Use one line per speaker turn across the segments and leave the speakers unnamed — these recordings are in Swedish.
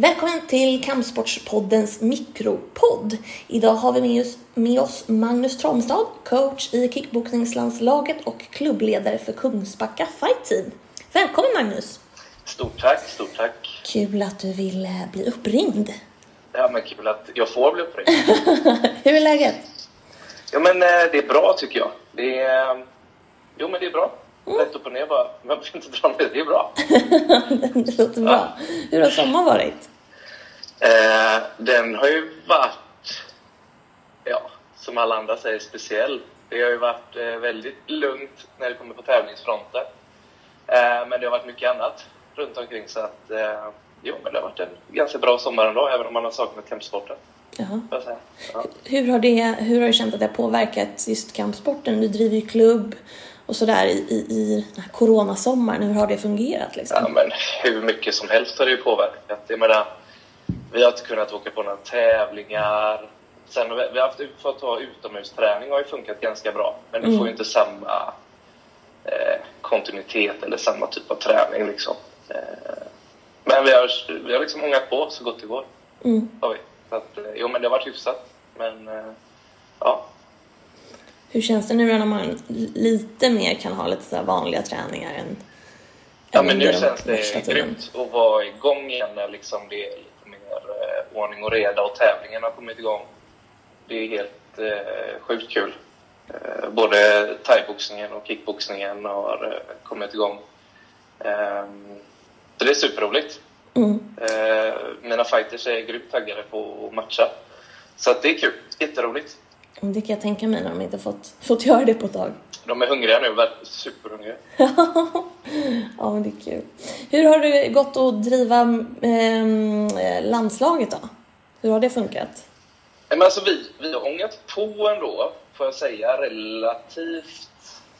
Välkommen till Kampsportspoddens mikropodd. Idag har vi med oss, med oss Magnus Tromstad, coach i kickboxningslandslaget och klubbledare för Kungsbacka Fight Team. Välkommen Magnus!
Stort tack, stort tack.
Kul att du vill eh, bli uppringd.
Ja, men kul att jag får bli uppringd.
Hur är läget?
Ja, men eh, det är bra tycker jag. Det är... eh, Jo, men det är bra. Rätt upp och ner bara. Man behöver inte dra ner, det är bra.
det låter bra. Hur har sommaren varit?
Eh, den har ju varit, ja, som alla andra säger, speciell. Det har ju varit eh, väldigt lugnt när det kommer på tävlingsfronten. Eh, men det har varit mycket annat runt omkring så att, eh, jo, men det har varit en ganska bra sommar ändå, även om man har saknat kampsporten.
Jaha.
Ja.
Hur har, det, hur har du känt att det har påverkat just kampsporten? Du driver ju klubb och sådär i, i, i den här coronasommaren. Hur har det fungerat liksom?
Ja, men hur mycket som helst har det ju påverkat. Jag menar, vi har inte kunnat åka på några tävlingar. Sen har vi, har haft fått ha utomhusträning har ju funkat ganska bra. Men det får ju inte samma eh, kontinuitet eller samma typ av träning liksom. Eh, men vi har, vi har liksom ångat på så gott det går.
Mm.
Har vi. Så att, eh, jo, men det har varit hyfsat. Men eh, ja,
Hur känns det nu när man lite mer kan ha lite så vanliga träningar än
Ja,
än
men nu känns det grymt att vara igång igen när liksom det är lite mer eh, ordning och reda och tävlingen har kommit igång. Det är helt eh, sjukt kul. Eh, både thaiboxningen och kickboxningen har eh, kommit igång. Ehm, så det är superroligt.
Mm.
Eh, mina fighters är grymt taggade på att matcha. Så det är kul. Jätteroligt.
Det kan jag tänka mig när de inte fått, fått göra det på ett tag.
De är hungriga nu, superhungriga.
ja, men det är kul. Hur har det gått att driva eh, landslaget då? Hur har det funkat?
Men alltså vi, vi har ångat på ändå, får jag säga, relativt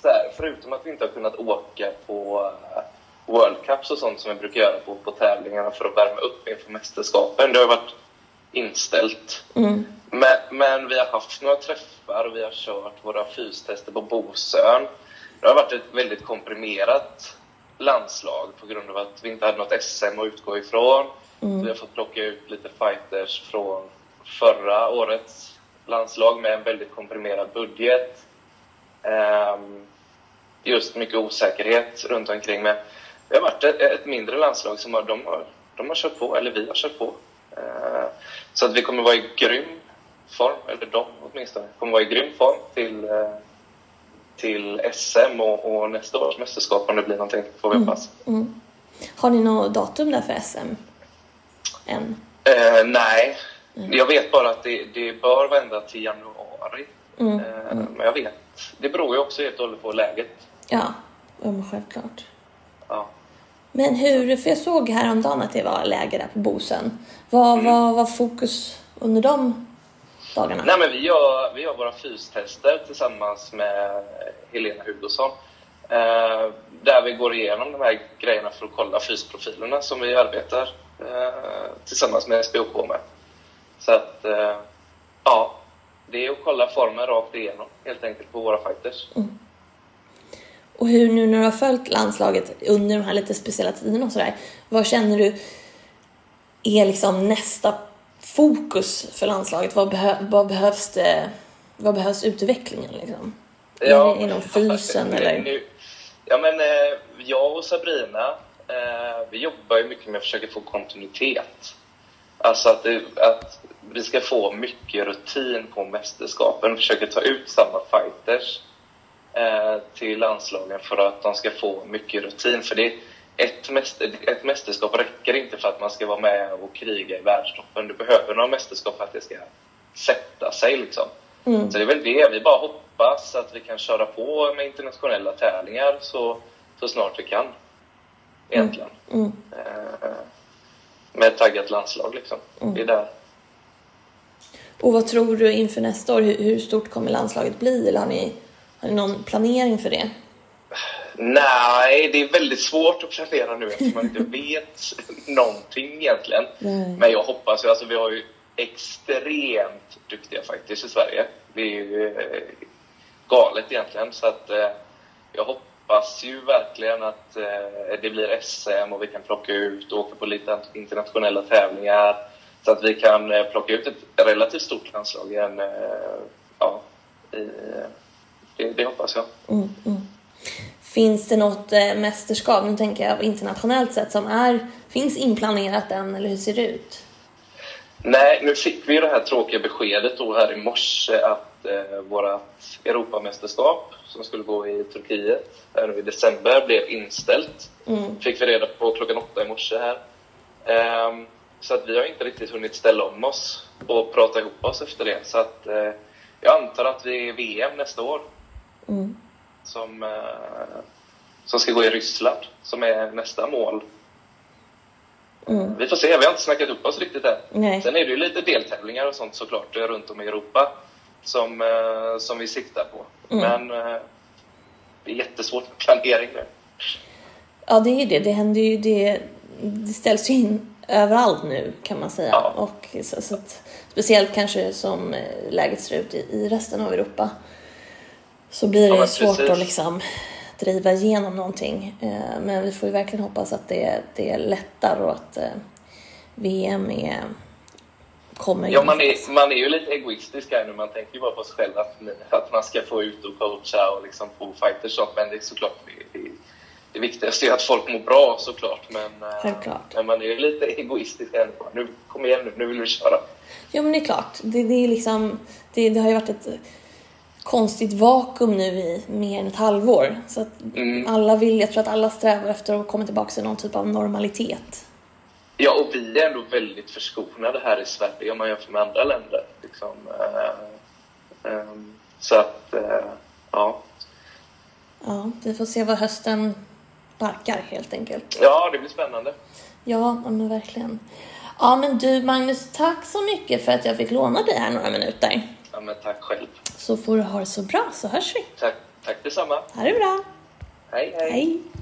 så här, förutom att vi inte har kunnat åka på eh, World Cups och sånt som vi brukar göra på, på tävlingarna för att värma upp inför mästerskapen. Det har varit inställt.
Mm.
Men, men vi har haft några träffar och vi har kört våra fystester på Bosön. Det har varit ett väldigt komprimerat landslag på grund av att vi inte hade något SM att utgå ifrån.
Mm.
Vi har fått plocka ut lite fighters från förra årets landslag med en väldigt komprimerad budget. Ehm, just mycket osäkerhet runt omkring. Men det har varit ett, ett mindre landslag som har, de har, de har kört på, eller vi har kört på. Så att vi kommer vara i grym form, eller de åtminstone, kommer vara i grym form till, eh, till SM och, och nästa års mästerskap om det blir någonting, får vi hoppas.
Mm. Har ni något datum där för SM? Än?
Eh, nej, jag vet bara att det, det bör vända till januari.
Mm.
Eh, Men jag vet, det beror ju också helt och hållet på läget.
Ja, ja självklart.
Ja.
Men hur, för jag såg häromdagen att det var läger där på Bosön. Vad
Mm.
vad var fokus under de dagarna?
Nej, men vi gör, vi gör våra fystester tillsammans med Helena Hugosson. Eh, där vi går igenom de här grejerna för att kolla fysprofilerna som vi arbetar eh, tillsammans med SBOK med. Så att, eh, ja, det är att kolla formen rakt igenom helt enkelt på våra fighters.
Och hur nu när du har följt landslaget under de här lite speciella tiderna och sådär. Vad känner du är liksom nästa fokus för landslaget? Vad, behö, vad behövs det? Vad behövs utvecklingen liksom? Det inom fysen
nu-
eller?
Nu, ja, men eh, jag och Sabrina, eh, vi jobbar ju mycket med att försöka få kontinuitet. Alltså att, att vi ska få mycket rutin på mästerskapen, försöka ta ut samma fighters till landslagen för att de ska få mycket rutin. För det, ett, mäster, ett mästerskap räcker inte för att man ska vara med och kriga i världstoppen. Du behöver några mästerskap för att det ska sätta sig. Liksom.
Mm.
Så det är väl det. Vi bara hoppas att vi kan köra på med internationella tävlingar så, så snart vi kan. Egentligen.
Mm.
Eh, med ett taggat landslag liksom. Det är där.
Och vad tror du inför nästa år? Hur, hur stort kommer landslaget bli? Eller har ni, har ni någon planering för det?
Nej, det är väldigt svårt att planera nu eftersom man inte vet någonting egentligen.
Nej.
Men jag hoppas ju, alltså vi har ju extremt duktiga faktiskt i Sverige. Det är ju eh, galet egentligen. Så att eh, jag hoppas ju verkligen att eh, det blir SM och vi kan plocka ut och åka på lite internationella tävlingar så att vi kan plocka ut ett relativt stort landslag igen. Ja, i, det, det, hoppas jag.
Mm, mm. Finns det något eh, mästerskap, nu tänker jag internationellt sett, som är, finns inplanerat än eller hur ser det ut?
Nej, nu fick vi det här tråkiga beskedet då här i morse att eh, vårt Europamästerskap som skulle gå i Turkiet här nu i december blev inställt. Mm. Fick vi reda på klockan åtta i morse här. Um, så att vi har inte riktigt hunnit ställa om oss och prata ihop oss efter det. Så att uh, jag antar att vi är VM nästa år. Mm. Som, uh, som ska gå i Ryssland, som är nästa mål. Mm. Vi får se, vi har inte snackat upp oss riktigt än. Nej. Sen är det ju lite deltävlingar och sånt såklart runt om i Europa som, uh, som vi siktar på. Mm. Men det är jättesvårt med planering nu.
Ja, det är det. Det händer ju, det, det ställs ju in överallt nu kan man säga. Ja. Och så, så att, speciellt kanske som eh, läget ser ut i, i resten av Europa så blir det ja, svårt precis. att liksom driva igenom någonting. Eh, men vi får ju verkligen hoppas att det, det lättar och att eh, VM är kommer
Ja, man är, man är ju lite egoistisk här nu. Man tänker ju bara på sig själv att, att man ska få ut och coacha och liksom få fighters och Men det är såklart det, det, det viktigaste är att folk mår bra såklart. Men,
eh, Självklart.
men man är ju lite egoistisk här nu. Kom igen nu, nu vill vi köra.
Ja, men det är klart. Det, det är liksom, det, det har ju varit ett konstigt vakuum nu i mer än ett halvår. Så mm. alla vill, jag tror att alla strävar efter att komma tillbaka till någon typ av normalitet.
Ja, och vi är ändå väldigt förskonade här i Sverige om man jämför med andra länder. Liksom. Uh, um, så att, uh, ja.
Ja, vi får se vad hösten barkar helt enkelt.
Ja, det blir spännande.
Ja, men verkligen. Ja, men du Magnus, tack så mycket för att jag fick låna dig här några minuter.
Ja, men tack själv.
Så får du ha det så bra, så hörs vi.
Tack, tack detsamma.
Ha det bra.
hej. hej. hej.